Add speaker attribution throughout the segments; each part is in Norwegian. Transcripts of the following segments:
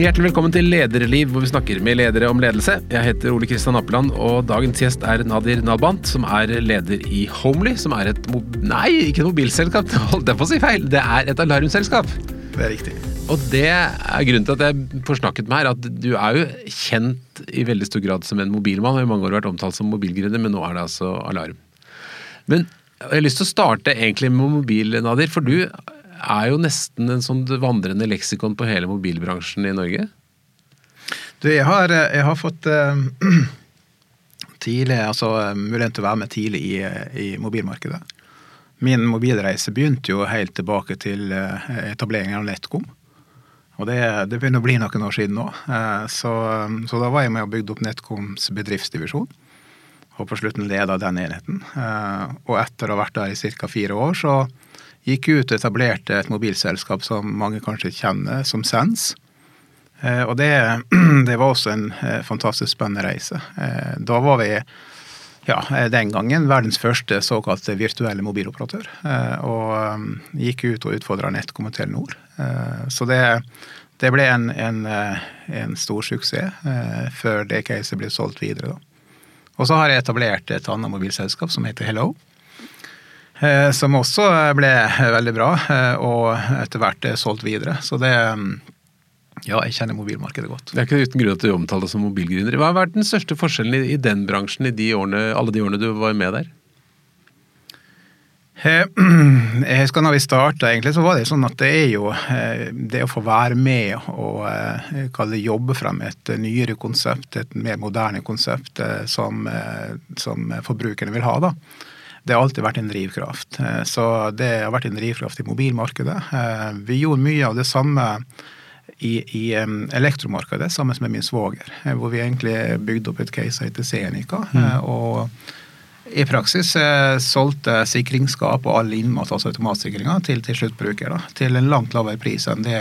Speaker 1: Hjertelig velkommen til Lederliv, hvor vi snakker med ledere om ledelse. Jeg heter Ole Kristian Appeland, og dagens gjest er Nadir Nalbant, som er leder i Homely, som er et mo Nei, ikke et mobilselskap, holdt jeg på å si feil. Det er et alarmselskap.
Speaker 2: Det er riktig.
Speaker 1: Og det er grunnen til at jeg får snakket med her, at du er jo kjent i veldig stor grad som en mobilmann, Har i mange år vært omtalt som mobilgründer, men nå er det altså alarm. Men jeg har lyst til å starte egentlig med mobil, Nadir, for du er jo nesten en sånn vandrende leksikon på hele mobilbransjen i Norge.
Speaker 2: Du, jeg har, jeg har fått uh, tidlig, altså muligheten til å være med tidlig i, i, mobilmarkedet. Min mobilreise begynte jo helt tilbake til etableringen av NetCom. Og det, det, begynner å bli noen år siden nå. Så, så, da var jeg med og bygde opp NetComs bedriftsdivisjon. Og på slutten leda den enheten. og etter å ha vært der i ca. fire år, så gikk ut og etablerte et mobilselskap som mange kanskje kjenner, som Sense. Eh, og det, det, var også en eh, fantastisk spennende reise. Eh, da var vi ja, den gangen verdens første såkalte virtuelle mobiloperatør. Og gikk ut og utfordra NetCom og Telenor. Så det, det ble en, en, en, stor suksess før det caset ble solgt videre. Og så har jeg etablert et annet mobilselskap som heter Hello. Eh, som også ble veldig bra, eh, og etter hvert solgt videre. Så det mm, ja, jeg kjenner mobilmarkedet godt.
Speaker 1: Det er ikke uten grunn at du omtaler deg som mobilgründer. Hva har vært den største forskjellen i, den bransjen i de årene, alle de årene du var med der?
Speaker 2: Eh, jeg husker når vi starta, egentlig, så var det sånn at det er jo det å få være med og kalle jobbe frem et nyere konsept, et mer moderne konsept som, som forbrukerne vil ha. da det har alltid vært en drivkraft. Eh, så det har vært en drivkraft i mobilmarkedet. Eh, vi gjorde mye av det samme i, i elektromarkedet sammen med min svoger, eh, hvor vi egentlig bygde opp et case heter Senica. Mm. og i praksis solgte sikringsskap og all innmat, altså automatsikringa, til, til sluttbruker. Da, til en langt lavere pris enn det,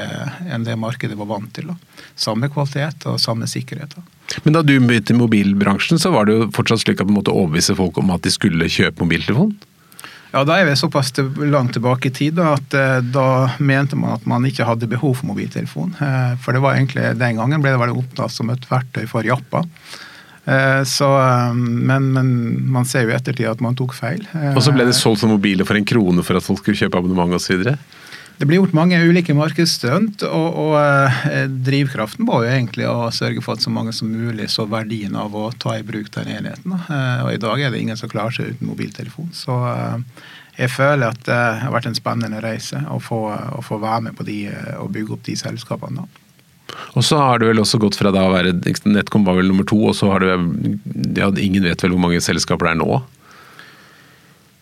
Speaker 2: enn det markedet var vant til. Da. Samme kvalitet og samme sikkerhet. Da.
Speaker 1: Men da du begynte i mobilbransjen, så var det jo fortsatt slik at du måtte overbevise folk om at de skulle kjøpe mobiltelefon?
Speaker 2: Ja, Da er vi såpass langt tilbake i tid da, at eh, da mente man at man ikke hadde behov for mobiltelefon. Eh, for det var egentlig, den gangen ble det vel opptatt som et verktøy for jappa. Eh, så, men, men, man ser jo i ettertid at man tok feil.
Speaker 1: Og så ble det solgt som mobiler for en krone for at folk skulle kjøpe abonnement osv.?
Speaker 2: Det blir gjort mange ulike markedsstunt, og, og eh, drivkraften var jo egentlig å sørge for at så mange som mulig så verdien av å ta i bruk den enheten. Eh, og i dag er det ingen som klarer seg uten mobiltelefon. Så eh, jeg føler at det har vært en spennende reise å få, å få være med på de og bygge opp de selskapene.
Speaker 1: Og så har du vel også gått fra da å være Netcom var vel nummer to, og så har du ja, Ingen vet vel hvor mange selskaper det er nå?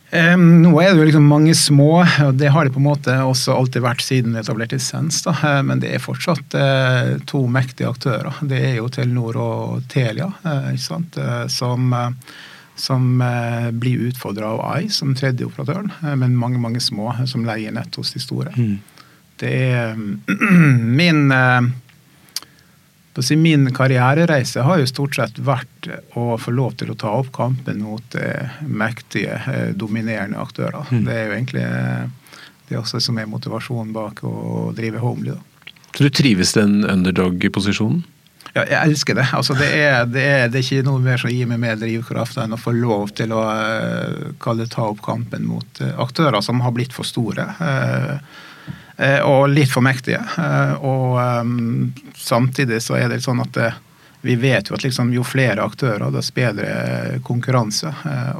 Speaker 2: Um, nå er det jo liksom mange små, og det har det på en måte også alltid vært siden vi etablerte Sens. Da. Uh, men det er fortsatt uh, to mektige aktører. Det er jo Telenor og Telia, uh, sant? som, som blir utfordra av AI som tredje operatøren, men mange mange små som leier nett hos de store. Mm. Det er min Min karrierereise har jo stort sett vært å få lov til å ta opp kampen mot eh, mektige, eh, dominerende aktører. Mm. Det er jo egentlig eh, det også som er motivasjonen bak å drive Homely. Da.
Speaker 1: Så du trives den underdog-posisjonen?
Speaker 2: Ja, jeg elsker det. Altså, det, er, det, er, det, er, ikke noe mer som gir meg mer drivkraft enn å få lov til å uh, ta opp kampen mot uh, aktører som har blitt for store. Uh, og litt for mektige. Eh, og um, samtidig så er det sånn at det, vi vet jo at liksom, jo flere aktører, dess bedre konkurranse.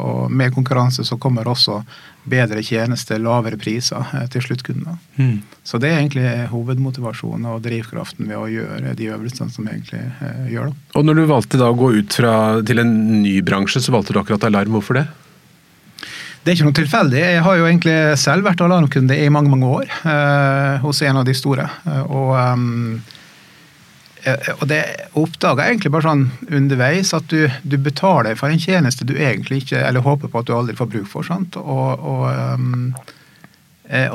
Speaker 2: Og med konkurranse så kommer også bedre tjenester, lavere priser til sluttkundene. Mm. Så det er egentlig hovedmotivasjonen og drivkraften ved å gjøre de øvelsene som vi egentlig eh, gjør. Da.
Speaker 1: Og når du valgte da å gå ut fra, til en ny bransje, så valgte du akkurat alarm. Hvorfor det?
Speaker 2: Det er ikke noe tilfeldig. Jeg har jo egentlig selv vært alarmkunde i mange mange år eh, hos en av de store. Eh, og, um, og det oppdaga egentlig bare sånn underveis at du, du, betaler for en tjeneste du egentlig ikke Eller håper på at du aldri får bruk for. sant? Og, og, um,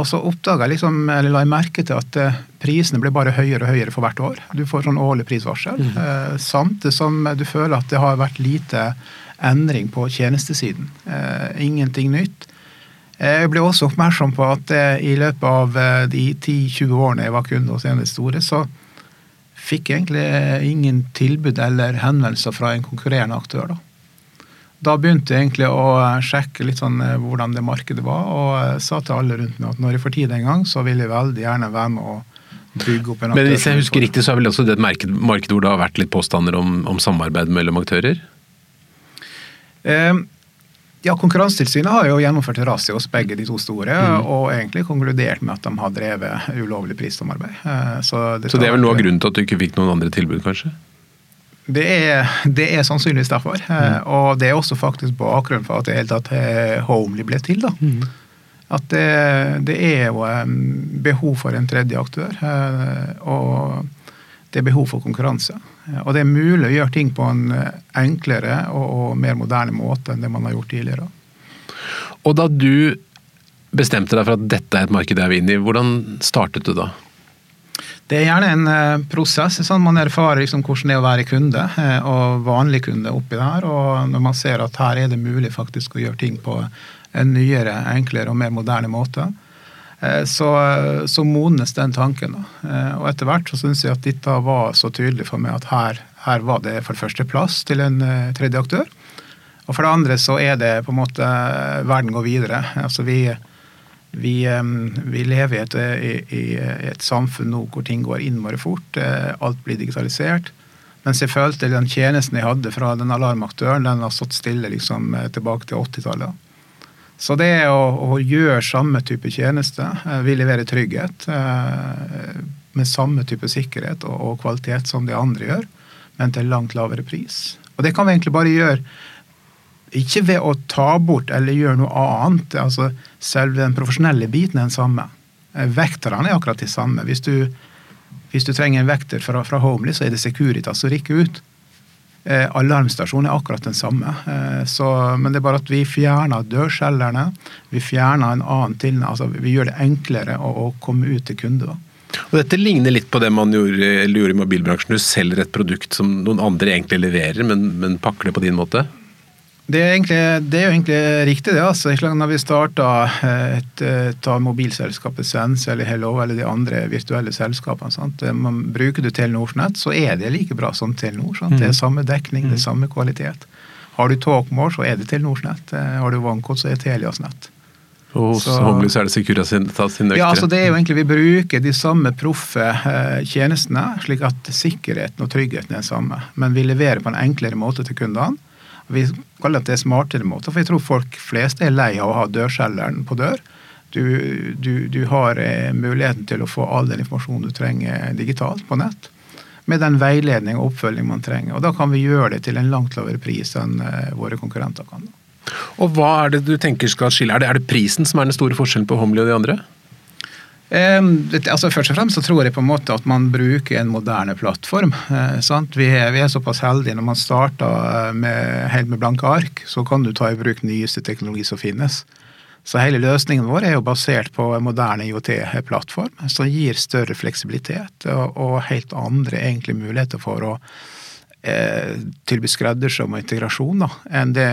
Speaker 2: og så oppdaga jeg liksom, eller la jeg merke til at prisene ble bare høyere og høyere for hvert år. Du får sånn årlig prisvarsel. Mm. Samtidig som du føler at det har vært lite endring på tjenestesiden. Eh, ingenting nytt. Jeg ble også oppmerksom på at eh, i løpet av eh, de 10-20 årene jeg var kunde hos en av store, så fikk jeg egentlig ingen tilbud eller henvendelser fra en konkurrerende aktør. Da Da begynte jeg egentlig å sjekke litt sånn eh, hvordan det markedet var, og eh, sa til alle rundt meg at når jeg får tid en gang, så vil jeg veldig gjerne være med og bygge opp en
Speaker 1: Men hvis jeg husker riktig, så er vel også det et marked, marked hvor det har vært litt påstander om, om samarbeid mellom aktører?
Speaker 2: Eh, ja, Konkurransetilsynet har jo gjennomført en razzia hos begge de to store, og egentlig konkludert med at de har drevet ulovlig prissamarbeid. Så Så,
Speaker 1: Så det er vel noe av grunnen til at du ikke fikk noen andre tilbud, kanskje?
Speaker 2: Det er, det er sannsynligvis derfor. Mm. Og det er også faktisk bakgrunnen for at det hele tatt eh, Homely ble til. da. At det, det er jo eh, behov for en tredje aktør. eh, Og det er behov for konkurranse. Eh, Og det er mulig å gjøre ting på en eh, enklere og, mer moderne måte enn det man har gjort tidligere.
Speaker 1: Og da du bestemte deg for at dette er et marked jeg vil inn i, hvordan startet du da?
Speaker 2: Det er gjerne en eh, prosess. sånn Man erfarer liksom hvordan det er å være kunde og vanlig kunde oppi der. Og når man ser at her er det mulig faktisk å gjøre ting på en nyere, enklere og mer moderne måte, så, så modnes den tanken. Eh, Og etter hvert så syns jeg at dette var så tydelig for meg at her, her var det for det første plass til en eh, tredje aktør. Og for det andre så er det på en måte verden går videre. Altså vi vi, eh, vi lever i et, i, i et samfunn nå hvor ting går innmari fort. eh, Alt blir digitalisert. Mens jeg følte den tjenesten jeg hadde fra den alarmaktøren, den har stått stille liksom eh, tilbake til 80-tallet. Så det å, å gjøre samme type tjeneste, vil vi leverer trygghet eh, med samme type sikkerhet og, og kvalitet som de andre gjør, men til langt lavere pris. Og det kan vi egentlig bare gjøre ikke ved å ta bort eller gjøre noe annet. altså Selve den profesjonelle biten er den samme. Eh, Vekterne er akkurat de samme. Hvis du, hvis du trenger en vekter fra, fra Homely, så er det Securitas som rykker ut. Eh, alarmstasjonen er akkurat den samme. Eh, så, men det er bare at vi fjerner dørselgerne. Vi fjerner en annen til, altså Vi gjør det enklere å, å komme ut til kunde.
Speaker 1: Og Dette ligner litt på det man gjorde, gjorde i mobilbransjen. Du selger et produkt som noen andre egentlig leverer, men, men pakker det på din måte.
Speaker 2: Det er, egentlig, det er jo egentlig riktig, det. altså. Slik Når vi starta et, et av mobilselskapet Sense eller Hello eller de andre virtuelle selskapene sant? Man, Bruker du Telenors nett, så er det like bra som Telenor. Sant? Det er samme dekning, det er samme kvalitet. Har du Talkmore, så er det Telenors nett. Har du OneCode, så er det Telias nett.
Speaker 1: Og hos
Speaker 2: Så-
Speaker 1: Homely så er det Securitas sin, sin
Speaker 2: Ja, altså det er jo egentlig Vi bruker de samme proffe eh, tjenestene, slik at sikkerheten og tryggheten er den samme. Men vi leverer på en enklere måte til kundene. Vi kaller det smartere måte, for jeg tror folk flest er lei av å ha dørselgeren på dør. Du, du, du har eh, muligheten til å få all den informasjonen du trenger digitalt på nett. Med den veiledning og oppfølging man trenger. Og da kan vi gjøre det til en langt lavere pris enn eh, våre konkurrenter kan.
Speaker 1: Og hva er det du tenker skal skille? Er det, er det prisen som er den store forskjellen på Homely og de andre?
Speaker 2: Eh, altså Først og fremst så tror jeg på en måte at man bruker en moderne plattform. Eh? Vi, er, vi er såpass heldige når man starter eh, med, helt med blanke ark, så kan du ta i bruk nyeste teknologi som finnes. Så hele løsningen vår er jo basert på en moderne IOT-plattform som gir større fleksibilitet og, og helt andre egentlig muligheter for å eh, tilby skreddersøm og integrasjon da, enn det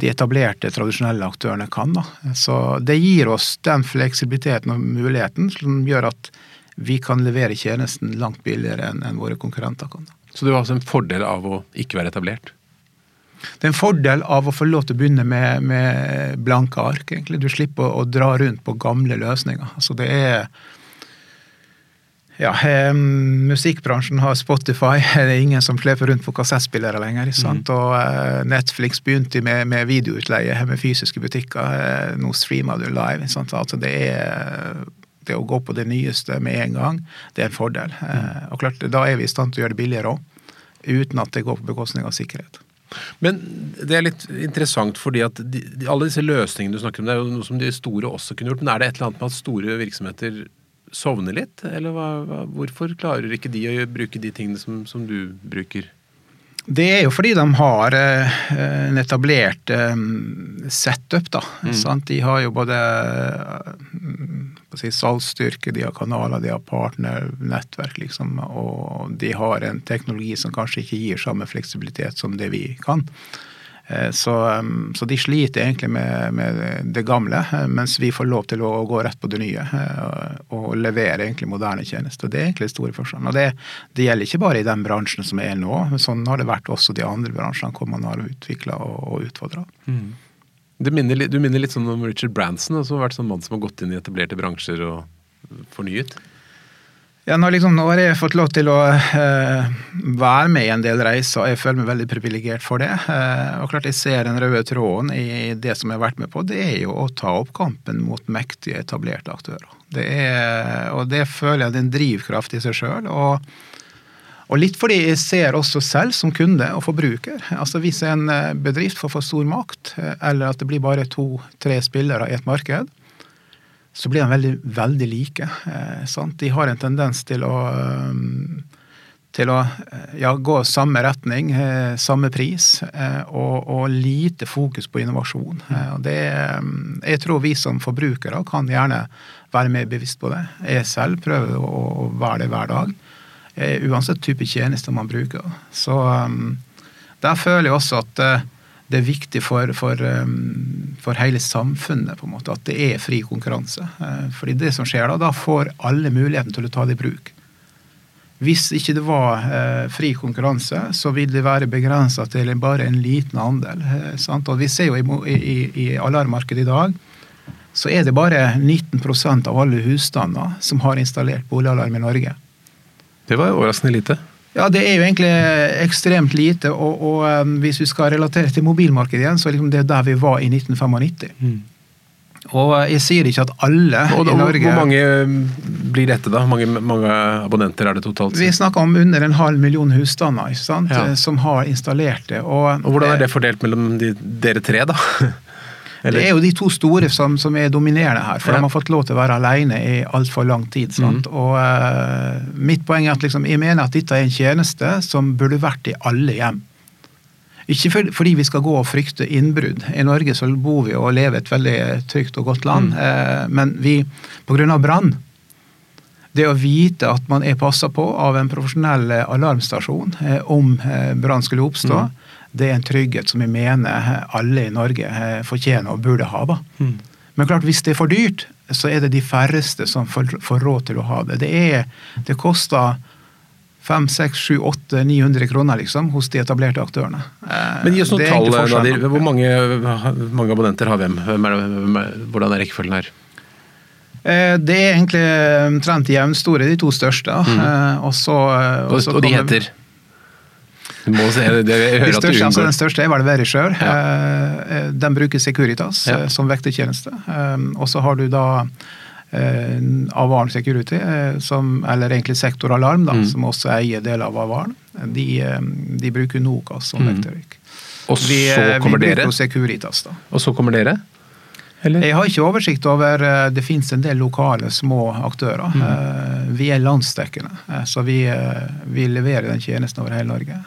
Speaker 2: de etablerte, tradisjonelle aktørene kan. Da. Så det gir oss den fleksibiliteten og muligheten som gjør at vi kan levere tjenesten langt billigere enn enn våre konkurrenter kan. Da.
Speaker 1: Så du har altså en fordel av å ikke være etablert?
Speaker 2: Det er en fordel av å få lov til å begynne med, med blanke ark. egentlig. Du slipper å, å dra rundt på gamle løsninger. Altså det er ja, eh, Musikkbransjen har Spotify, det er ingen som sleper rundt på kassettspillere lenger. sant? Og eh, Netflix begynte med, med videoutleie med fysiske butikker. Eh, nå streamer du live. Altså det er det å gå på det nyeste med en gang, det er en fordel. Eh, og klart, Da er vi i stand til å gjøre det billigere òg, uten at det går på bekostning av sikkerhet.
Speaker 1: Men det er litt interessant, fordi at de, alle disse løsningene du snakker om, det er jo noe som de store også kunne gjort. Men er det et eller annet med at store virksomheter sovner litt? Eller hva, hva, hvorfor klarer ikke de å bruke de tingene som, som du bruker?
Speaker 2: Det er jo fordi de har eh, en etablert eh, setup, da. Sant? De har jo både eh, si, salgsstyrke, de har kanaler, de har partnernettverk, liksom. Og de har en teknologi som kanskje ikke gir samme fleksibilitet som det vi kan. Eh, så, så, de sliter egentlig med, med, det gamle, eh, mens vi får lov til å gå rett på det nye. og, og levere egentlig moderne tjenester. Det er egentlig store forskjellen. Og det, det, gjelder ikke bare i den bransjen som er nå, men sånn har det vært også de andre bransjene hvor man har utvikla og, og utfordra. Mm.
Speaker 1: Minner, du minner litt sånn om Richard Branson, som har vært sånn mann som har gått inn i etablerte bransjer og fornyet?
Speaker 2: Ja, nå, liksom, nå, har jeg fått lov til å eh, være med i en del reiser, og jeg føler meg veldig privilegert for det. Eh, og klart Jeg ser den røde tråden i det som jeg har vært med på, det er jo å ta opp kampen mot mektige, etablerte aktører. Det er, og det føler jeg er en drivkraft i seg sjøl. Og, og, litt fordi jeg ser også selv som kunde og forbruker. altså Hvis en eh, bedrift får for stor makt, eh, eller at det blir bare to-tre spillere i et marked, så blir de veldig, veldig like. Eh, de har en tendens til å, um, til å eh, ja, gå samme retning, eh, samme pris, eh, og, og, lite fokus på innovasjon. Eh, det, jeg tror vi som forbrukere kan gjerne være mer bevisst på det. Jeg selv prøver å, å være det hver dag. Eh, uansett type tjenester man bruker. Så um, der føler jeg også at det er viktig for, for, um, for, hele samfunnet på en måte, at det er fri konkurranse. Uh, fordi det som skjer da, da får alle muligheten til å ta det i bruk. Hvis ikke det var uh, fri konkurranse, så vil det være begrensa til bare en liten andel. Sant? og Vi ser jo i, i, i alarmmarkedet i dag, så er det bare 19% av alle husstander som har installert boligalarm i Norge.
Speaker 1: Det var overraskende lite.
Speaker 2: Ja, det er jo egentlig ekstremt lite. Og, og um, hvis vi skal relatere til mobilmarkedet igjen, så er liksom det der vi var i 1995. Mm. Og uh, jeg sier ikke at alle
Speaker 1: og,
Speaker 2: i Norge
Speaker 1: Hvor mange um, blir dette, da? Mange, mange, abonnenter er det totalt?
Speaker 2: Vi snakker om under en halv million husstander ja. Eh, som har installert det. Og,
Speaker 1: og Hvordan er det fordelt mellom de, dere tre, da?
Speaker 2: Eller? Det er jo de to store som, som er dominerende her, for ja. de har fått lov til å være alene i altfor lang tid. Mm. Og uh, Mitt poeng er at liksom, jeg mener at dette er en tjeneste som burde vært i alle hjem. Ikke for, fordi vi skal gå og frykte innbrudd. I Norge så bor vi og lever et veldig trygt og godt land, mm. uh, men vi, pga. brann det å vite at man er passa på av en profesjonell alarmstasjon eh, om eh, brann skulle oppstå, mm det er en trygghet som jeg mener alle i Norge eh, fortjener og burde ha. Mm. Men klart, hvis det er for dyrt, så er det de færreste som får, råd til å ha det. Det, er, det koster 5 6 7 8 900 kroner liksom, hos de etablerte aktørene.
Speaker 1: Eh, Men gi oss noen tall, Nadir. Hvor mange, mange, abonnenter har hvem? Hvordan er rekkefølgen her?
Speaker 2: Eh, det er egentlig omtrent jevnstore, de to største. Mm. Også,
Speaker 1: også og, de heter? Se, det, det,
Speaker 2: de største, altså den største er vel Verisure. Ja. Eh, eh, den bruker Securitas ja. Eh, som vektertjeneste. Og så har du da Avarn Security, som, eller egentlig Sektoralarm, da, mm. som også eier deler av Avarn. De, de bruker Nokas som mm. vekterrykk.
Speaker 1: Og så vi, kommer vi dere?
Speaker 2: Securitas, da.
Speaker 1: Og så kommer dere?
Speaker 2: Eller? Jeg har ikke oversikt over eh, Det finnes en del lokale små aktører. Mm. Eh, vi er landsdekkende, eh, så vi, vi, leverer den tjenesten over hele Norge.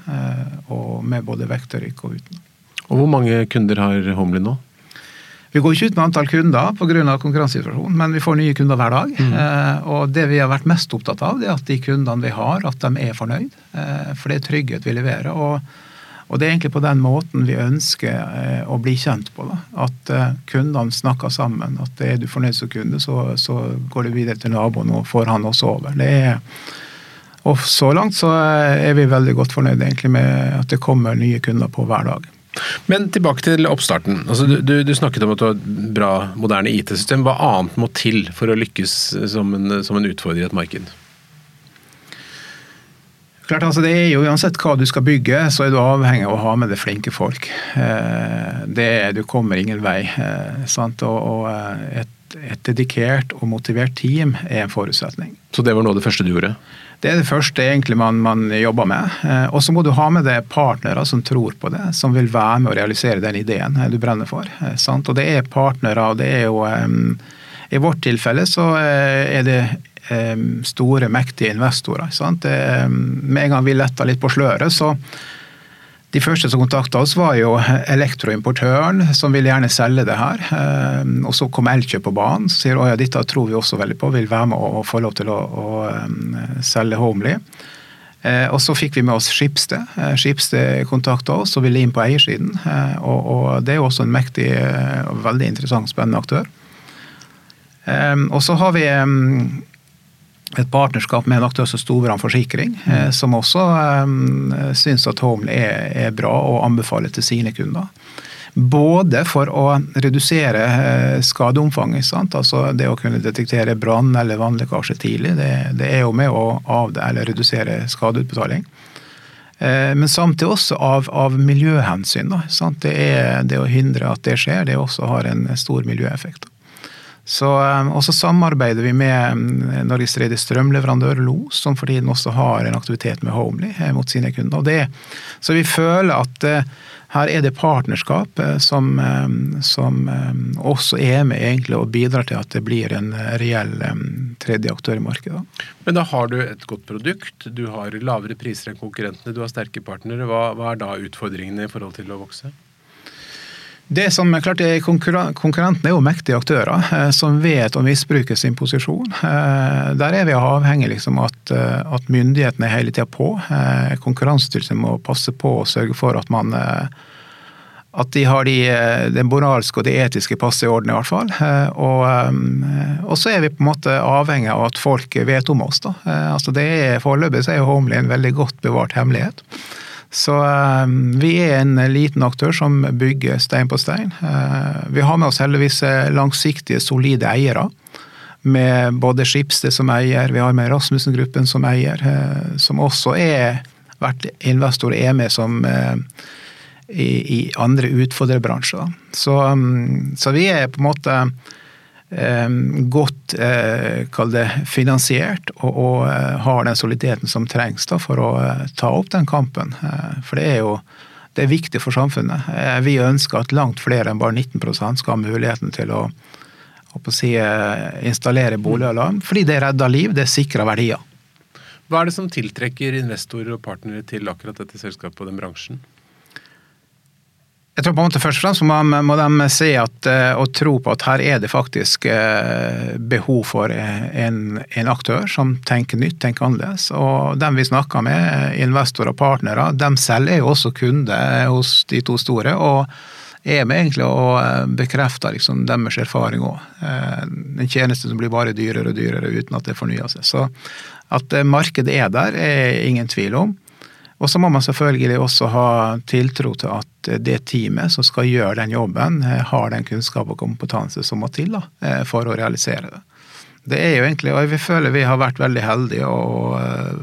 Speaker 2: Og med både vekterrykk og uten.
Speaker 1: Og Hvor mange kunder har Homely nå?
Speaker 2: Vi går ikke ut med antall kunder pga. konkurransesituasjonen, men vi får nye kunder hver dag. Mm. Og det vi har vært mest opptatt av, det er at de kundene vi har, at de er fornøyd. For det er trygghet vi leverer. og og Det er egentlig på den måten vi ønsker eh, å bli kjent på. Da. At eh, kundene snakker sammen. At er du fornøyd som kunde, så, så går du videre til naboen og får han også over. Det er, og Så langt så eh, er vi veldig godt fornøyd egentlig med at det kommer nye kunder på hver dag.
Speaker 1: Men tilbake til oppstarten. Altså, du, du, snakket om at du har et bra, moderne IT-system. Hva annet må til for å lykkes som en, som en utfordrer i et marked?
Speaker 2: Klart, altså det er jo Uansett hva du skal bygge, så er du avhengig av å ha med deg flinke folk. Eh, det, du kommer ingen vei. Eh, sant? Og, eh, et, et, dedikert og motivert team er en forutsetning.
Speaker 1: Så det var noe av det første du gjorde?
Speaker 2: Det er det første egentlig man, man jobber med. Og så må du ha med deg partnere som tror på det, som vil være med å realisere den ideen du brenner for. Sant? Og det er partnere, og det er jo I vårt tilfelle så er det store, mektige investorer. Sant? Med en gang vi letta litt på sløret, så de første som kontakta oss, var jo elektroimportøren, som ville gjerne selge det her. Og så kom Elkjøp på banen, som sier at dette tror vi også veldig på, vil være med og få lov til å, å selge Homely. Eh, og så fikk vi med oss Skipsted. Eh, Skipsted kontakta oss og ville inn på eiersiden. Eh, og, og, det er jo også en mektig og veldig interessant, spennende aktør. Og så har vi et partnerskap med en aktør som Storebrand Forsikring, mm. som også syns at Homel er, er bra og anbefaler til sine kunder. Både for å redusere eh, skadeomfanget, sant? altså det å kunne detektere brann eller vannlekkasje tidlig. Det, det, er jo med å avde, eller redusere skadeutbetaling. Eh, men samtidig også av, av miljøhensyn. Da, det, er, det å hindre at det skjer, det også har en stor miljøeffekt. Så, eh, og så samarbeider vi med mm, Norges tredje strømleverandør, LOS, som for tiden også har en aktivitet med Homely mot sine kunder. Det, så vi føler at her er det partnerskap eh, som, eh, som eh, også er med egentlig og bidrar til at det blir en reell tredje aktør i markedet.
Speaker 1: Men da har du et godt produkt, du har lavere priser enn konkurrentene, du har sterke partnere. Hva, hva er da utfordringene i forhold til å vokse?
Speaker 2: Det som er klart er Konkurrentene er jo mektige aktører eh, som vet å misbruke sin posisjon. Eh, der er vi avhengig liksom at, eh, at myndighetene er hele tida på. Konkurransetilsynet må passe på å sørge for at man at de har de, moralske og det etiske passet i orden, i hvert fall. Og, og, så er vi på en måte avhengig av at folk vet om oss. da. Altså det er Foreløpig er jo Homely en veldig godt bevart hemmelighet. Så uh, vi er en liten aktør som bygger stein på stein. Uh, vi har med oss heldigvis eh, langsiktige, solide eiere. Med både Skipsted som eier, vi har med Rasmussen-gruppen som eier, som også er vært investor er med som i, i, andre utfordrerbransjer. Så, um, så vi er på en måte godt eh, det, finansiert og, og, eh, har den soliditeten som trengs da, for å eh, ta opp den kampen. For det er jo det er viktig for samfunnet. Vi ønsker at langt flere enn bare 19% skal ha muligheten til å, å si, installere boligalarm, fordi det redder liv, det sikrer verdier.
Speaker 1: Hva er det som tiltrekker investorer og partnere til akkurat dette selskapet og den bransjen?
Speaker 2: Jeg tror på en måte Først og fremst må, må de se at, eh, og tro på at her er det faktisk eh, behov for eh, en, en aktør som tenker nytt, tenker annerledes. Og dem vi snakker med, investorer og partnere, dem selv er jo også kunder hos de to store. og er med egentlig og bekrefter liksom deres erfaring òg. En tjeneste som blir bare dyrere og dyrere uten at det fornyer seg. Så at markedet er der, er ingen tvil om. Og så må man selvfølgelig også ha tiltro til at det teamet som skal gjøre den jobben, eh, har den kunnskap og kompetanse som må til da, eh, for å realisere det. Det er jo egentlig, og vi føler vi har vært veldig heldige og, eh,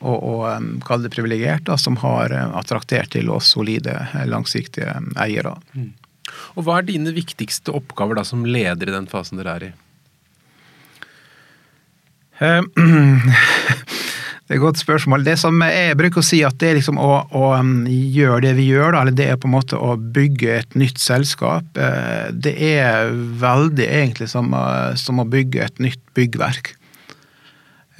Speaker 2: og, og kall det privilegerte, som har attraktert til oss solide, langsiktige eiere. Mm.
Speaker 1: Og Hva er dine viktigste oppgaver da som leder i den fasen dere er i?
Speaker 2: Det er et godt spørsmål. Det som jeg bruker å si at det er liksom å, å um, gjøre det vi gjør, da, eller det er på en måte å bygge et nytt selskap. Eh, det er veldig egentlig som, som å bygge et nytt byggverk.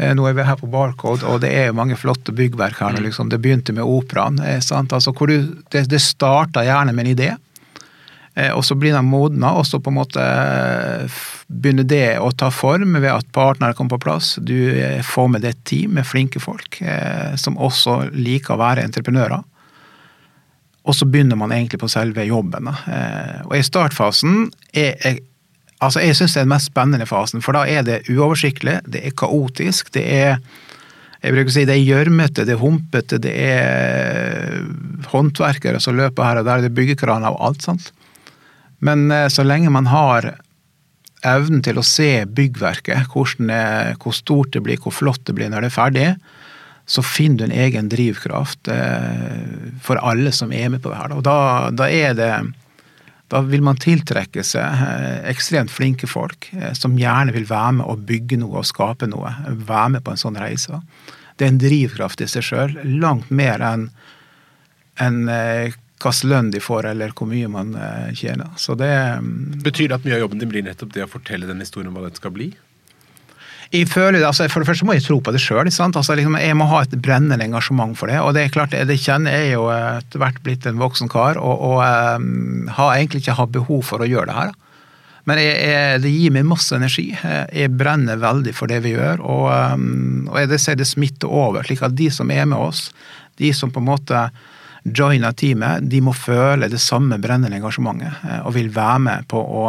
Speaker 2: Eh, nå er vi her på Barcode, og det er mange flotte byggverk her. Mm. Liksom. Det begynte med operaen. Altså, det, det starta gjerne med en idé. Eh, og så blir de modna, og så på en måte eh, begynner det å ta form ved at partnere kommer på plass. Du eh, får med deg et team med flinke folk som også liker å være entreprenører. Og så begynner man egentlig på selve jobben. Og i startfasen er jeg Altså, jeg syns det er den mest spennende fasen, for da er det uoversiktlig, det er kaotisk, det er jeg bruker å si det er gjørmete, det er humpete, det er håndverkere som løper her og der, det er byggekraner og alt, sant. Men eh, så lenge man har evnen til å se byggverket, hvor stort det blir, hvor flott det blir når det er ferdig, så finner du en egen drivkraft eh, for alle som er med på det her. Og da, da det da vil man tiltrekke seg eh, ekstremt flinke folk som gjerne vil være med og bygge noe og skape noe. Være med på en sånn reise. Det er en drivkraft i seg sjøl. Langt mer enn en hvilken lønn de får, eller hvor mye man eh, tjener. Så det
Speaker 1: mm, Betyr det at mye av jobben din blir nettopp det å fortelle den historien om hva den skal bli?
Speaker 2: Jeg føler, altså, For det første må jeg tro på det sjøl. Altså, liksom, jeg må ha et brennende engasjement for det. Og det er klart, det kjenner jeg jo etter hvert blitt en voksen kar, og, og um, har egentlig ikke hatt behov for å gjøre det her. Men jeg, jeg, det gir meg masse energi. Jeg brenner veldig for det vi gjør. Og, og jeg, det ser det smitter over, slik at de som er med oss, de som på en måte joiner teamet, de må føle det samme brennende engasjementet og vil være med på å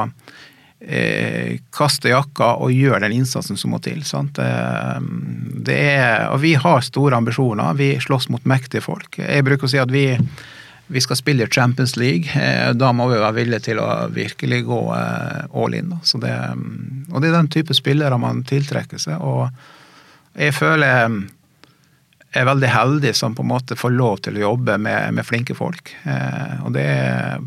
Speaker 2: eh, kaste jakka og gjøre den innsatsen som må til. Sant? Det er, og vi har store ambisjoner. Vi slåss mot mektige folk. Jeg bruker å si at vi, vi skal spille Champions League. Eh, da må vi være villige til å virkelig gå eh, all in. Det, og det er den type spillere man tiltrekker seg. Og jeg føler er veldig heldig som på en måte får lov til å jobbe med, med flinke folk. Eh, og det,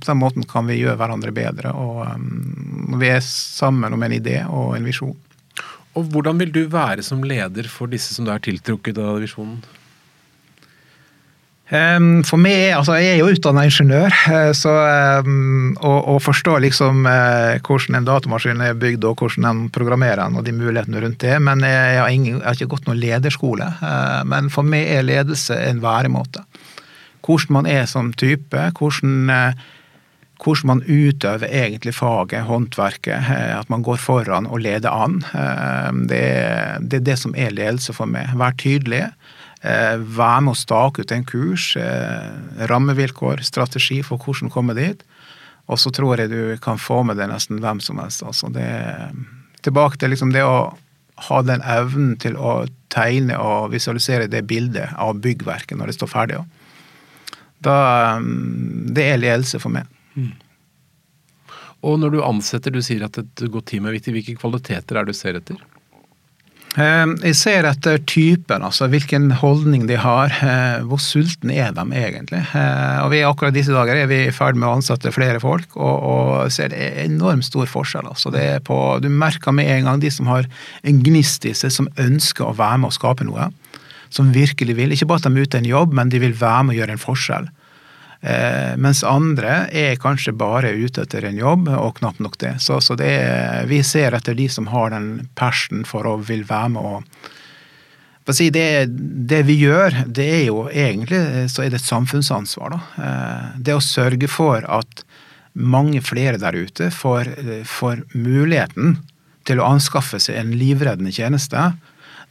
Speaker 2: På den måten kan vi gjøre hverandre bedre. Og um, vi er sammen om en idé og en visjon.
Speaker 1: Og Hvordan vil du være som leder for disse som du er tiltrukket av visjonen?
Speaker 2: For meg, altså Jeg er jo utdanna ingeniør, eh, så å, forstå liksom eh, hvordan en datamaskin er bygd og hvordan en programmerer den og de mulighetene rundt det. Men jeg har, ingen, jeg har ikke gått noen lederskole. Eh, men for meg er ledelse en væremåte. Hvordan man er som type. hvordan hvordan man utøver egentlig faget, håndverket. At man går foran og leder an. Det er det som er ledelse for meg. Vær tydelig. Eh, være med å stake ut en kurs, eh, rammevilkår, strategi for hvordan komme dit. Og så tror jeg du kan få med deg nesten hvem som helst. Altså det, tilbake til liksom det å ha den evnen til å tegne og visualisere det bildet av byggverket når det står ferdig. Da, mm, det er ledelse for meg. Mm.
Speaker 1: Og når du ansetter, du sier at et godt team er viktig, hvilke kvaliteter er det du ser etter?
Speaker 2: Eh, jeg ser etter typen, altså hvilken holdning de har. Eh, hvor sultne er de egentlig? Eh, og vi Akkurat disse dager er vi i ferd med å ansette flere folk, og, og ser det er enormt stor forskjell. Altså på, du merker med en gang de som har en gnist i seg, som ønsker å være med og skape noe. Som virkelig vil. Ikke bare at de er ute i en jobb, men de vil være med og gjøre en forskjell. Eh, mens andre er kanskje bare ute etter en jobb, og knapt nok det. Så, så det er, vi ser etter de som har den persen for å vil være med og Si, det, det, vi gjør, det er jo egentlig så er det et samfunnsansvar. Da. Eh, det å sørge for at mange flere der ute får, får muligheten til å anskaffe seg en livreddende tjeneste,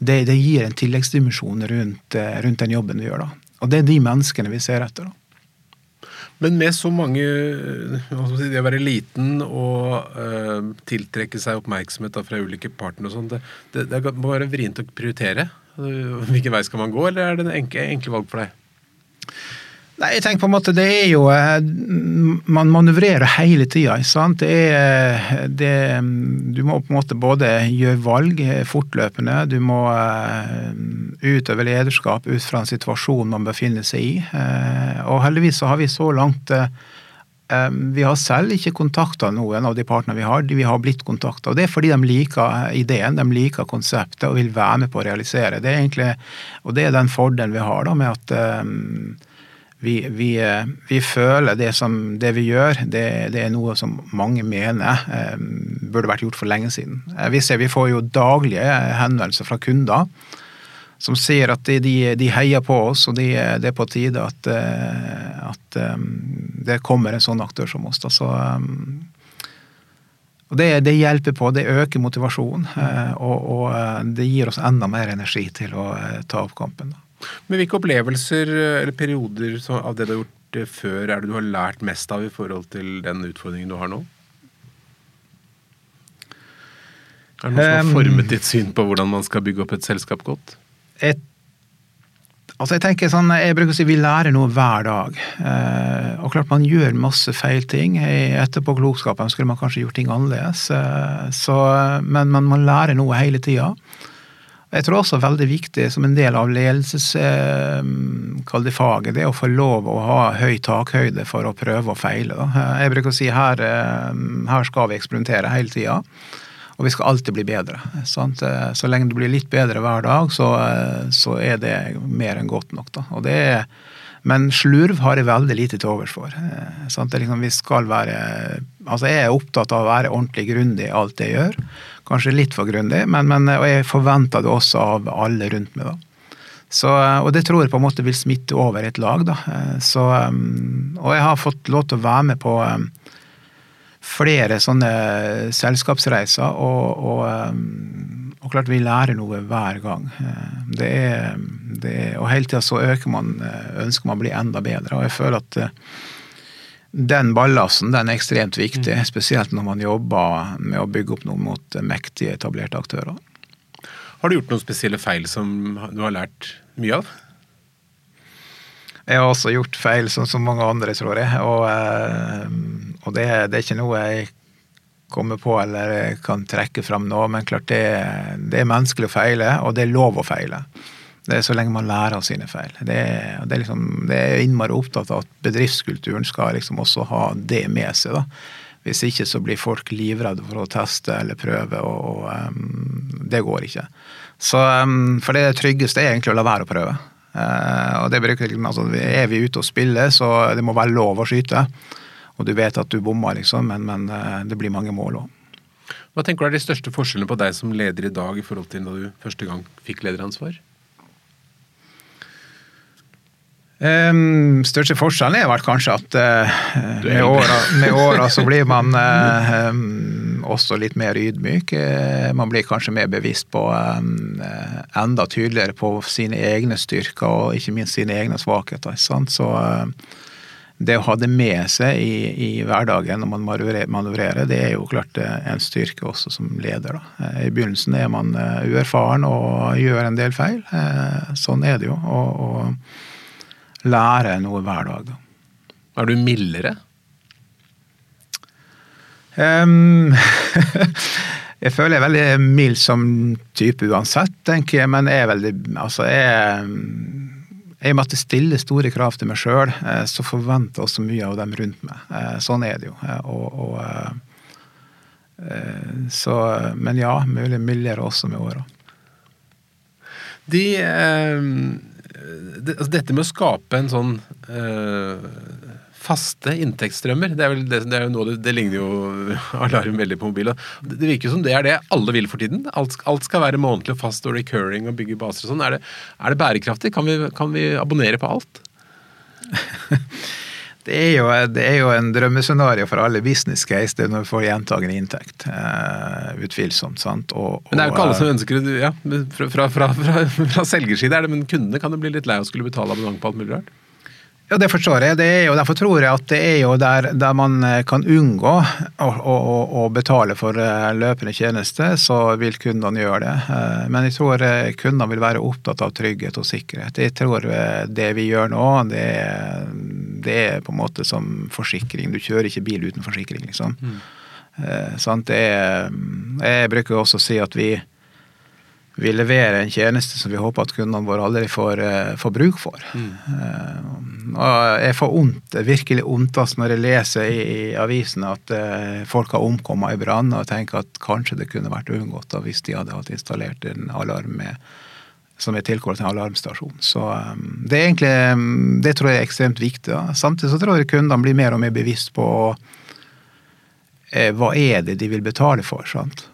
Speaker 2: det, det gir en tilleggsdimensjon rundt, rundt, den jobben vi gjør. Da. Og det er de menneskene vi ser etter. Da.
Speaker 1: Men med så mange Det å være liten og uh, tiltrekke seg oppmerksomhet fra ulike partnere og sånn, det, det, det, må være vrient å prioritere. Hvilken vei skal man gå, eller er det en enkle, enkle valg for deg?
Speaker 2: Nei, jeg tenker på en måte Det er jo eh, Man manøvrerer hele tida. Det Du må på en måte både gjøre valg fortløpende. Du må eh, utøve lederskap ut fra en situasjon man befinner seg i. Eh, og heldigvis så har vi så langt vi har selv ikke kontakta noen av de partene vi har. Vi har blitt kontakta. Det er fordi de liker ideen, de liker konseptet og vil være med på å realisere. Det er egentlig, og det er den fordelen vi har da med at vi, vi, eh, vi, føler det som det vi gjør, det, det, er noe som mange mener eh, burde vært gjort for lenge siden. Eh, vi, ser, vi får jo daglige henvendelser fra kunder som sier at de, de, de heier på oss, og de, det er på tide at, eh, at det kommer en sånn aktør som oss. Da. Så, og det, det, hjelper på, det øker motivasjonen, og, og, det gir oss enda mer energi til å ta opp kampen. Da.
Speaker 1: Men hvilke opplevelser eller perioder av det du har gjort eh, før, er det du har lært mest av i forhold til den utfordringen du har nå? Er det noe som har formet ditt syn på hvordan man skal bygge opp et selskap godt?
Speaker 2: Et, altså jeg tenker sånn, jeg bruker å si vi lærer noe hver dag. Eh, og klart man gjør masse feil ting. I etterpåklokskapen skulle man kanskje gjort ting annerledes. Eh, så, men, men man lærer noe hele tida. Jeg tror også veldig viktig som en del av ledelsesfaget, eh, det å få lov å ha høy takhøyde for å prøve og feile. Jeg bruker å si her, eh, her skal vi eksperimentere hele tida. Og vi skal alltid bli bedre. Sant? Eh, så lenge du blir litt bedre hver dag, så, så er det mer enn godt nok. Da. Og det er, men slurv har jeg veldig lite til overs for. Liksom, vi skal være Altså, jeg er opptatt av å være ordentlig grundig i alt jeg gjør. Kanskje litt for grundig, men, men, og jeg forventer det også av alle rundt meg. da. Så, og det tror jeg på en måte vil smitte over et lag. da. Så, og jeg har fått lov til å være med på flere sånne selskapsreiser, og, og, um, og klart vi lærer noe hver gang. Eh, det er, det er, og hele tida så øker man, eh, ønsker man å bli enda bedre. Og jeg føler at eh, den ballasten den er ekstremt viktig, mm. spesielt når man jobber med å bygge opp noe mot mektige, etablerte aktører.
Speaker 1: Har du gjort noen spesielle feil som du har lært mye av?
Speaker 2: Jeg har også gjort feil, som så mange andre, tror jeg. Og, eh, og det, det, er ikke noe jeg kommer på eller kan trekke fram nå, men klart det, det, er menneskelig å feile, og det er lov å feile. Det er så lenge man lærer av sine feil. Det, det, er, liksom, det er innmari opptatt av at bedriftskulturen skal liksom også ha det med seg. da. Hvis ikke så blir folk livredde for å teste eller prøve, og, og um, det går ikke. Så, um, for det tryggeste er egentlig å la være å prøve. Uh, og det bruker altså, Er vi ute og spiller, så det må være lov å skyte. Og du vet at du bommer, liksom, men, men uh, det blir mange mål òg.
Speaker 1: Hva tenker du er de største forskjellene på deg som leder i dag i forhold til da du første gang fikk lederansvar?
Speaker 2: Um, største forskjellen er vel kanskje at uh, med, åra, med åra så blir man uh, um, også litt mer ydmyk. Uh, man blir kanskje mer bevisst på um, enda tydeligere på sine egne styrker og ikke minst sine egne svakheter. Sant? Så det å ha det med seg i, i hverdagen når man manøvrerer, det er jo klart en styrke også som leder. Da. I begynnelsen er man uerfaren og gjør en del feil. Sånn er det jo. og, og lære noe hver dag.
Speaker 1: Er du mildere?
Speaker 2: Um, jeg føler jeg er veldig mild som type uansett, tenker jeg, men jeg er veldig Altså, jeg jeg måtte stiller store krav til meg sjøl, eh, så forventer også mye av dem rundt meg. Eh, sånn er det jo. Eh, og, og, så, men ja, mulig mildere også med åra.
Speaker 1: De eh det, altså dette med å skape en sånn øh, faste inntektsstrømmer, det er, vel det, det er jo noe det, det, ligner jo alarm veldig på mobil. Det, det virker som det er det alle vil for tiden. Alt, alt skal være månedlig og fast og recurring og bygge baser og sånn. Er, er, det bærekraftig? Kan vi, kan vi abonnere på alt?
Speaker 2: Det er, jo, det er jo en drømmescenario for alle business case det når vi får gjentagende inntekt. Uh, utvilsomt. sant? Og,
Speaker 1: og, men det er jo ikke alle som ønsker det. ja, Fra, fra, fra, fra selgerside er det, men kundene kan jo bli litt lei av å skulle betale abonnement på alt mulig rart?
Speaker 2: Ja, det forstår jeg. Det er jo, derfor tror jeg at det er jo der, der man eh, kan unngå å, å, å betale for eh, løpende tjeneste, så vil kundene gjøre det. Eh, men jeg tror kundene vil være opptatt av trygghet og sikkerhet. Jeg tror det vi gjør nå, det, det er på en måte som forsikring. Du kjører ikke bil uten forsikring, liksom. Mm. Sånn, er, jeg bruker også å si at vi vi leverer en tjeneste som vi håper at kundene våre aldri får, uh, får bruk for. Mm. Uh, og jeg får ondt, virkelig ondt altså, når jeg leser i, i avisene at uh, folk har omkommet i brann, og tenker at kanskje det kunne vært unngått hvis de hadde hatt installert en alarm med, som er tilkoblet en alarmstasjon. Så um, det er egentlig um, det tror jeg er ekstremt viktig. Da. Samtidig så tror jeg kundene blir mer og mer bevisst på hva er det de vil betale for. sant?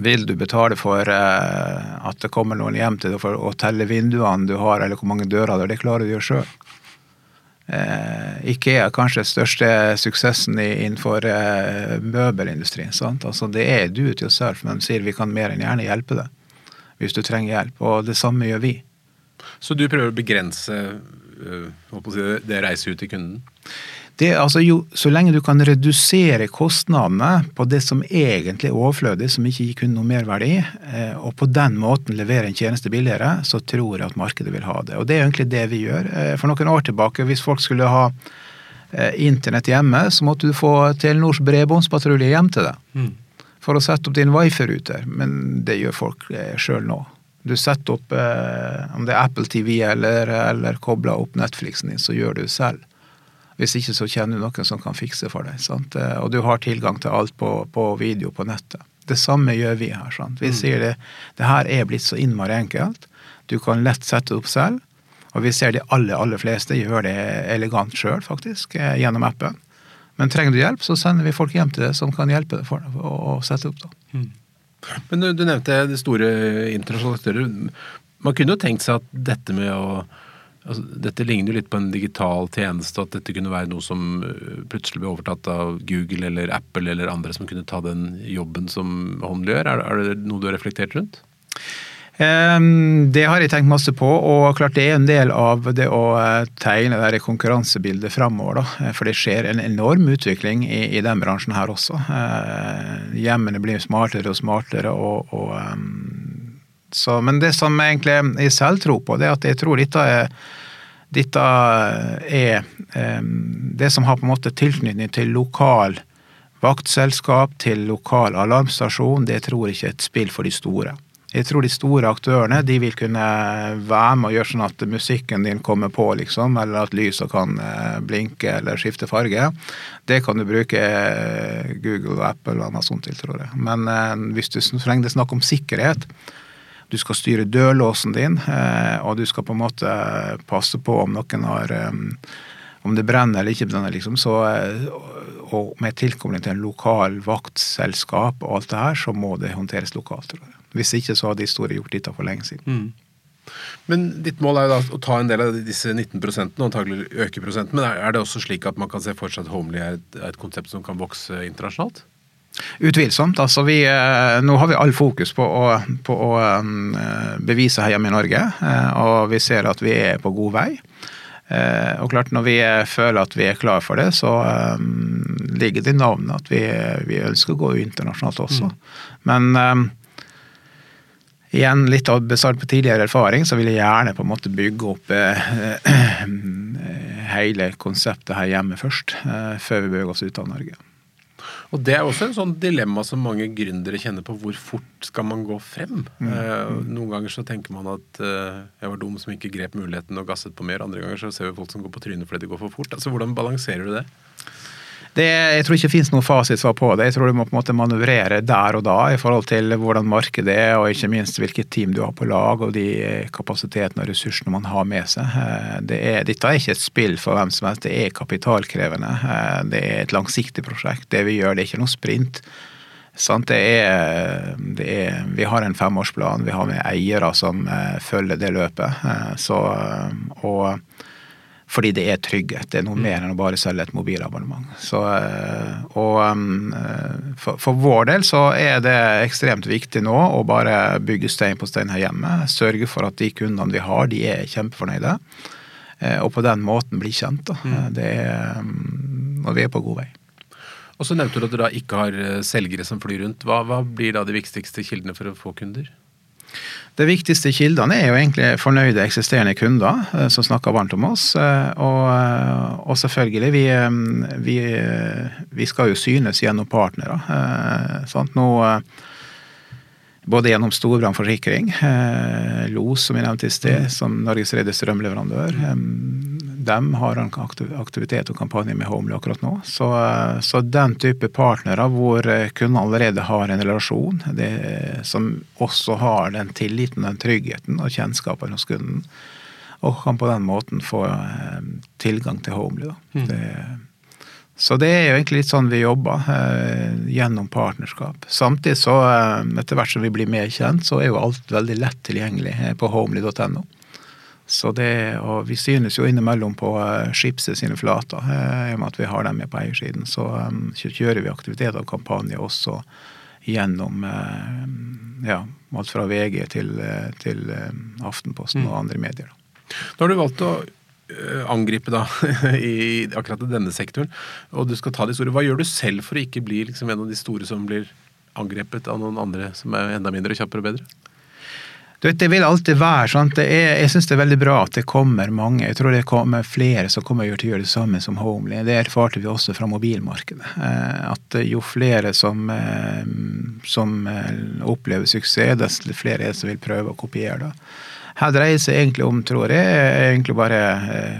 Speaker 2: Vil du betale for eh, at det kommer noen hjem til deg for å telle vinduene du har, eller hvor mange dører du har? Det klarer du jo sjøl. Eh, Ikea er kanskje den største suksessen innenfor eh, møbelindustrien. sant? Altså Det er do it yourself, men de sier vi kan mer enn gjerne hjelpe deg hvis du trenger hjelp. Og det samme gjør vi.
Speaker 1: Så du prøver å begrense øh, det reiset reise ut til kunden?
Speaker 2: Det, altså jo, så lenge du kan redusere kostnadene på det som egentlig er overflødig, som ikke gir kunden noe merverdi, eh, og på den måten levere en tjeneste billigere, så tror jeg at markedet vil ha det. Og det er egentlig det vi gjør. Eh, for noen år tilbake, hvis folk skulle ha eh, internett hjemme, så måtte du få Telenors bredbåndspatrulje hjem til deg. Mm. For å sette opp din wifi-ruter. Men det gjør folk sjøl nå. Du setter opp, om det er Apple TV eller, eller kobler opp Netflixen din, så gjør du selv. Hvis ikke så kjenner du noen som kan fikse for deg. Sant? Eh, og du har tilgang til alt på, på video på nettet. Det samme gjør vi her. Sant? Vi mm. sier det, det her er blitt så innmari enkelt. Du kan lett sette det opp selv. Og vi ser de aller, aller fleste gjør det elegant sjøl, faktisk, eh, gjennom appen. Men trenger du hjelp, så sender vi folk hjem til deg som kan hjelpe deg for å sette opp. da. Mm.
Speaker 1: Men du, du, nevnte de store internasjonale aktører. Man kunne jo tenkt seg at dette med å Altså, dette ligner jo litt på en digital tjeneste, at dette kunne være noe som øh, plutselig ble overtatt av Google eller Apple eller andre som kunne ta den jobben som Håndel gjør. Er, er det noe du har reflektert rundt?
Speaker 2: Det har jeg tenkt masse på, og klart det er en del av det å eh, tegne det konkurransebildet fremover. Da. For det skjer en enorm utvikling i, i den bransjen her også. Eh, Hjemmene blir smartere og smartere. og, og ehm, så, Men det som egentlig jeg selv tror på, det er at jeg tror dette er dette er ehm, det som har på en måte tilknytning til lokal vaktselskap, til lokal alarmstasjon. Det tror jeg ikke er et spill for de store. Jeg tror de store aktørene de vil kunne være med og gjøre sånn at musikken din kommer på, liksom, eller at lyset kan eh, blinke eller skifte farge. Det kan du bruke eh, Google og Apple og noe sånt til, tror jeg. Men eh, hvis du så lenge det er snakk om sikkerhet, du skal styre dørlåsen din, og du skal på en måte passe på om noen har om det brenner eller ikke brenner, liksom, så, og med tilkobling til en lokal vaktselskap og alt det her, så må det håndteres lokalt. Hvis ikke så hadde de store gjort dette for lenge siden.
Speaker 1: Mm. Men ditt mål er jo da å ta en del av disse 19% og antagelig øke prosenten. Men er det også slik at man kan se for seg at Homely er et, et konsept som kan vokse internasjonalt?
Speaker 2: Utvilsomt. altså vi, Nå har vi all fokus på å, på å bevise her hjemme i Norge, og vi ser at vi er på god vei. Og klart Når vi føler at vi er klar for det, så ligger det i navnet at vi, vi ønsker å gå internasjonalt også. Mm. Men igjen litt av basert på tidligere erfaring, så vil jeg gjerne på en måte bygge opp eh, hele konseptet her hjemme først, eh, før vi beveger oss ut av Norge.
Speaker 1: Og Det er også en sånn dilemma som mange gründere kjenner på. Hvor fort skal man gå frem? Mm. Eh, noen ganger så tenker man at eh, jeg var dum som ikke grep muligheten og gasset på mer. Andre ganger så ser vi folk som går på trynet fordi de går for fort. Altså Hvordan balanserer du det?
Speaker 2: Det, jeg tror ikke det finnes noe fasitsvar på det. Jeg tror du må på en måte manøvrere der og da i forhold til hvordan markedet er, og ikke minst hvilket team du har på lag, og de kapasitetene og ressursene man har med seg. Eh, det er, dette er ikke et spill for hvem som helst, det er kapitalkrevende. Eh, det er et langsiktig prosjekt. Det vi gjør, det er ikke noe sprint. Det er, det er, vi har en femårsplan, vi har med eiere som eh, følger det løpet. Så, og fordi det er trygghet. Det er noe mm. mer enn å bare selge et mobilabonnement. Så, eh, og eh, for, for, vår del så er det ekstremt viktig nå å bare bygge stein på stein her hjemme. Sørge for at de kundene vi har, de er kjempefornøyde. Eh, og på den måten bli kjent. Da. Mm. Det er, um, og vi er på god vei.
Speaker 1: Og så nevnte du at du da ikke har selgere som flyr rundt. Hva, hva blir da de viktigste kildene for å få kunder?
Speaker 2: De viktigste kildene er jo egentlig fornøyde eksisterende kunder eh, som snakker varmt om oss. Eh, og, eh, og selvfølgelig, vi, vi, vi, skal jo synes gjennom partnere. Sant? Nå, både gjennom Storbrann forsikring, LOS som vi nevnte i sted, som Norges tredje strømleverandør, de har en aktivitet og kampanje med Homely akkurat nå. Så, så, den type partnere hvor kunden allerede har en relasjon, det, som også har den tilliten, den tryggheten og kjennskapen hos kunden, og kan på den måten få eh, tilgang til Homely. Mm. Det, så det er jo egentlig litt sånn vi jobber, eh, gjennom partnerskap. Samtidig så, eh, etter hvert som vi blir mer kjent, så er jo alt veldig lett tilgjengelig eh, på homely.no. Så det, og Vi synes jo innimellom på Skipset sine flater, uh, i og med at vi har dem med på eiersiden. Så um, kjører vi aktivitet og kampanje også gjennom ja, alt fra VG til, til Aftenposten mm. og andre medier.
Speaker 1: Nå har du valgt å angripe da, i akkurat denne sektoren, og du skal ta de store. Hva gjør du selv for å ikke bli liksom en av de store som blir angrepet av noen andre som er enda mindre kjappere og bedre?
Speaker 2: Du vet, Det vil alltid være sånn. jeg syns det er veldig bra at det kommer mange. Jeg tror det kommer flere som kommer til å gjøre det samme som Homely. Det erfarte vi også fra mobilmarkedet. Eh, at jo flere som, eh, som eh, opplever suksess, desto flere er det som vil prøve å kopiere det. Her dreier det seg egentlig om, tror jeg, egentlig bare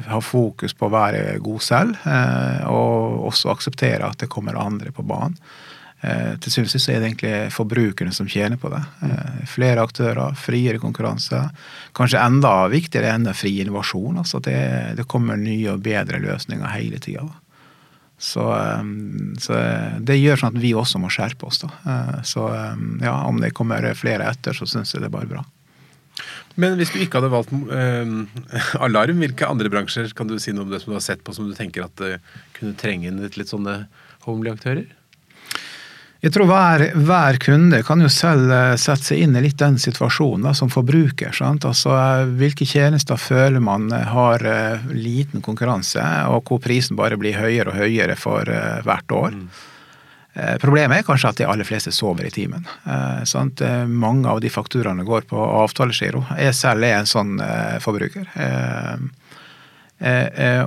Speaker 2: ha fokus på å være god selv, og også akseptere at det kommer andre på banen. Eh, til syvende og sist er det egentlig forbrukerne som tjener på det. Eh, flere aktører, friere konkurranse. Kanskje enda viktigere enn fri innovasjon. altså det, det, kommer nye og bedre løsninger hele tida. Så, eh, så, det gjør sånn at vi også må skjerpe oss. da. Så ja, om det kommer flere etter, så syns jeg det er bare bra.
Speaker 1: Men hvis du ikke hadde valgt eh, alarm, hvilke andre bransjer kan du si noe om det som du har sett på som du tenker at kunne trenge inn litt sånne homely-aktører?
Speaker 2: Jeg tror hver, hver, kunde kan jo selv eh, sette seg inn i litt den situasjonen da, som forbruker. Sant? Altså, eh, Hvilke tjenester føler man har har liten konkurranse, og hvor prisen bare blir høyere og høyere for hvert år. Mm. Problemet er kanskje at de aller fleste sover i timen. Sant? Mange av de fakturene går på avtalegiro. Jeg selv er en sånn forbruker.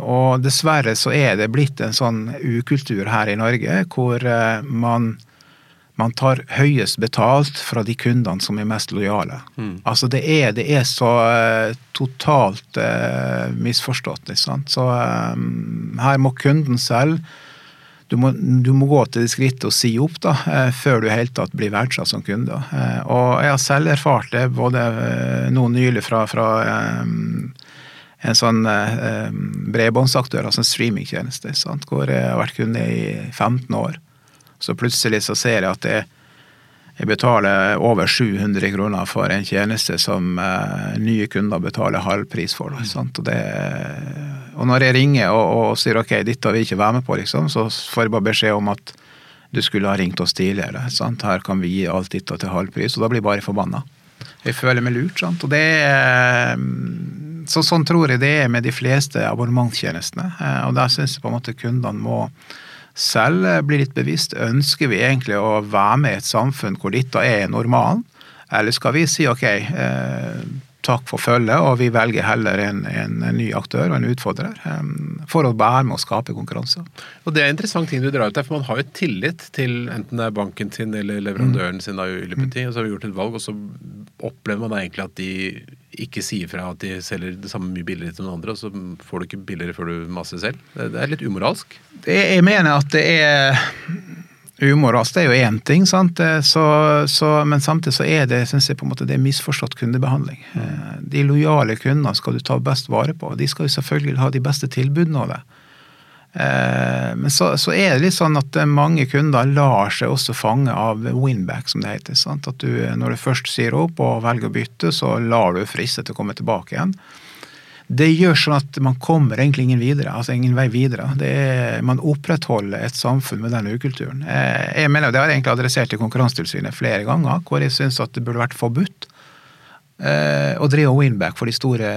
Speaker 2: Og dessverre så er det blitt en sånn ukultur her i Norge hvor man man tar høyest betalt fra de kundene som er mest lojale. Mm. Altså det er, det er så uh, totalt uh, misforstått, liksom. Så um, her må kunden selv du må, du må, gå til det skrittet å si opp da, uh, før du i hele tatt blir verdsatt som kunde. og jeg har selv erfart det både nå nylig fra, fra um, en sånn bredbåndsaktør, altså en streamingtjeneste, hvor jeg har vært kunde i 15 år. Så plutselig så ser jeg at jeg, jeg betaler over 700 kroner for en tjeneste som eh, nye kunder betaler halv pris for. Og, det, og, når jeg ringer og, og, sier ok, dette vil jeg ikke være med på, liksom, så får jeg bare beskjed om at du skulle ha ringt oss tidligere. Sant? Her kan vi gi alt dette til halv pris. Og da blir jeg bare forbanna. Jeg føler meg lurt. Sant? Og det er, så, sånn tror jeg det er med de fleste abonnementstjenestene. Eh, og der syns jeg på en måte kundene må selv blir bli litt bevisst. Ønsker vi egentlig å være med i et samfunn hvor dette er normalen, eller skal vi si ok, eh, takk for følget, og vi velger heller en, en, ny aktør og en utfordrer um, for å være med å skape konkurranse.
Speaker 1: Og Det er en interessant ting du drar ut der, for man har jo tillit til enten det er banken sin eller leverandøren mm. sin da, i mm. og så har vi gjort et valg, og så opplever man egentlig at de ikke sier fra at de selger det samme mye billigere til noen andre, og så får du ikke billigere før du maser selv. Det er litt umoralsk.
Speaker 2: Jeg mener at det er umoralsk. Det er jo én ting, sant? Så, så, men samtidig så er det synes jeg på en måte, det er misforstått kundebehandling. Eh, de lojale kundene skal du ta best vare på. De skal jo selvfølgelig ha de beste tilbudene av det. Eh, men så, så, er det litt sånn at mange kunder lar seg også fange av winback, som det heter. Sant? At du, når du først sier opp og velger å bytte, så lar du friste til å komme tilbake igjen. Det gjør sånn at man kommer egentlig ingen videre, altså ingen vei videre. Er, man opprettholder et samfunn med den ukulturen. Eh, jeg mener, Det har jeg egentlig adressert til Konkurransetilsynet flere ganger, hvor jeg syns at det burde vært forbudt Eh, og drive winback for de store,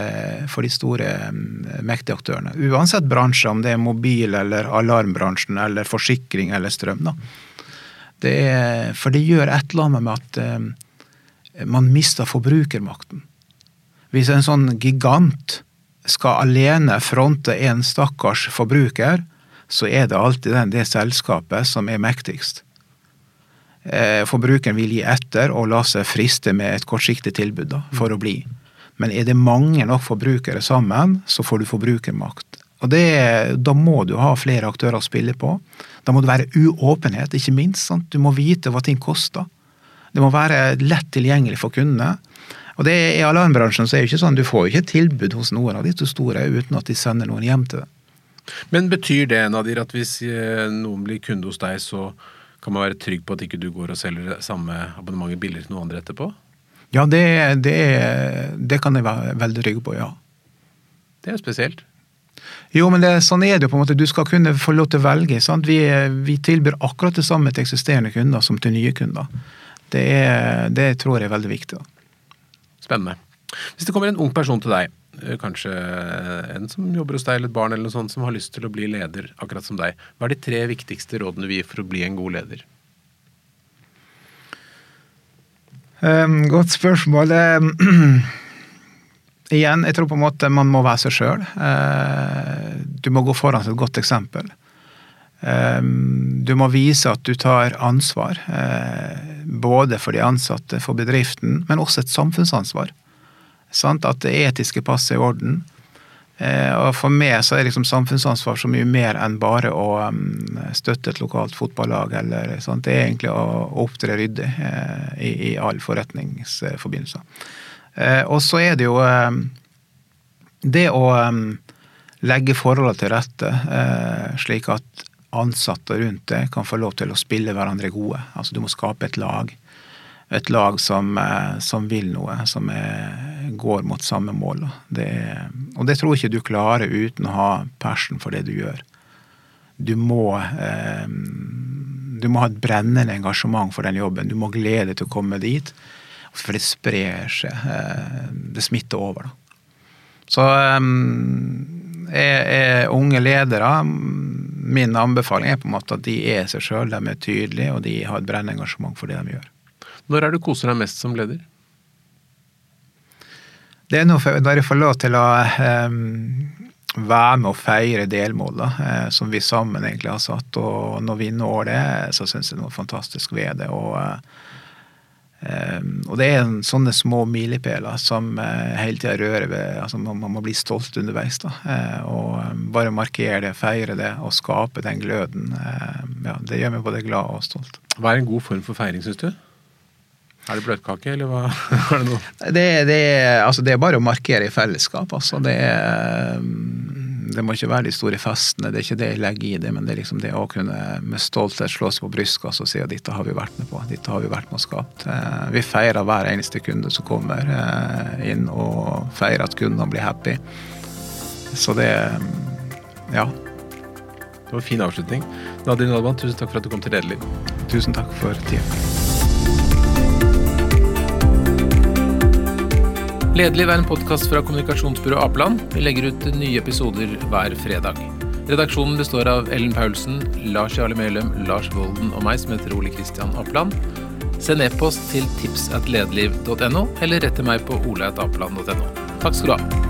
Speaker 2: for de store mm, mektige aktørene. Uansett bransje, om det er mobil- eller alarmbransjen eller forsikring eller strøm. Da. Det er, for det gjør et eller annet med at eh, man mister forbrukermakten. Hvis en sånn gigant skal alene fronte en stakkars forbruker, så er det alltid den, det selskapet som er mektigst. Eh, forbrukeren vil gi etter og la seg friste med et kortsiktig tilbud da, for å bli. Men er det mange nok forbrukere sammen, så får du forbrukermakt. Og det, Da må du ha flere aktører å spille på. Da må det være uåpenhet, ikke minst. Sant? Du må vite hva ting koster. Det må være lett tilgjengelig for kundene. Og det er, I alarmbransjen så er det ikke sånn, du får jo ikke et tilbud hos noen av de store uten at de sender noen hjem til deg.
Speaker 1: Men betyr det Nadir, at hvis eh, noen blir kunde hos deg, så kan man være trygg på at ikke du går og selger samme abonnementet billigere til noen andre etterpå?
Speaker 2: Ja, det, det, det kan jeg være veldig trygg på, ja.
Speaker 1: Det er spesielt.
Speaker 2: Jo, men det, sånn er det jo på en måte. Du skal kunne få lov til å velge. Vi, vi, tilbyr akkurat det samme til eksisterende kunder som til nye kunder. Det, er, det tror jeg er veldig viktig.
Speaker 1: Spennende. Hvis det kommer en ung person til deg kanskje en som jobber hos deg, eller et barn eller noe sånt, som har lyst til å bli leder, akkurat som deg. Hva er de tre viktigste rådene du gir for å bli en god leder?
Speaker 2: Um, godt spørsmål. Um, igjen, jeg tror på en måte man må være seg sjøl. Uh, du må gå foran som et godt eksempel. Um, du må vise at du tar ansvar, uh, både for de ansatte, for bedriften, men også et samfunnsansvar. Sant? At det etiske passer i orden. Eh, og For meg så er liksom samfunnsansvar så mye mer enn bare å um, støtte et lokalt fotballag. eller sant? Det er egentlig å opptre ryddig eh, i, i all forretningsforbindelser. Eh, og så er det jo det å um, legge forholdene til rette slik at ansatte rundt deg kan få lov til å spille hverandre gode. Altså Du må skape et lag. Et lag som, eh, som vil noe, som er, går mot samme mål. Det, og det tror jeg ikke du klarer uten å ha passion for det du gjør. Du må, eh, du må ha et brennende engasjement for den jobben. Du må glede deg til å komme dit. For det sprer seg. Eh, det smitter over. Da. Så eh, er, er unge ledere Min anbefaling er på en måte at de er seg sjøl, de er tydelige, og de har et brennende engasjement for det de gjør.
Speaker 1: Når er du koser deg mest som leder?
Speaker 2: Det er når jeg får lov til å um, være med og feire delmål da, eh, som vi sammen egentlig har satt. Og når vi når det, så syns jeg det er noe fantastisk ved det. Og, um, og det er sånne små milepæler som uh, hele tida rører ved altså man, man, må bli stolt underveis. da, Og bare markere det, feire det og skape den gløden. Ja, det gjør meg både glad og stolt.
Speaker 1: Hva er en god form for feiring, syns du? Er det bløtkake, eller hva er det nå?
Speaker 2: Det, det, altså det er bare å markere i fellesskap. Altså det, det, må ikke være de store festene, det er ikke det jeg legger i det, men det er liksom det å kunne med stolthet slå seg på brystkassa og si at dette har vi vært med på, dette har vi vært med og skapt. Eh, vi feirer hver eneste kunde som kommer eh, inn, og feirer at kundene blir happy. Så det ja.
Speaker 1: Det var en fin avslutning. Nadine Alban, tusen takk for at du kom til Lederliv.
Speaker 2: Tusen takk for tida.
Speaker 1: Lederliv er en podkast fra kommunikasjonsbyrået Apeland. Vi legger ut nye episoder hver fredag. Redaksjonen består av Ellen Paulsen, Lars Jarle Melum, Lars Volden og meg, som heter Ole Kristian Apeland. Send e-post til tipsatlederliv.no, eller rett til meg på oleatapeland.no. Takk skal du ha.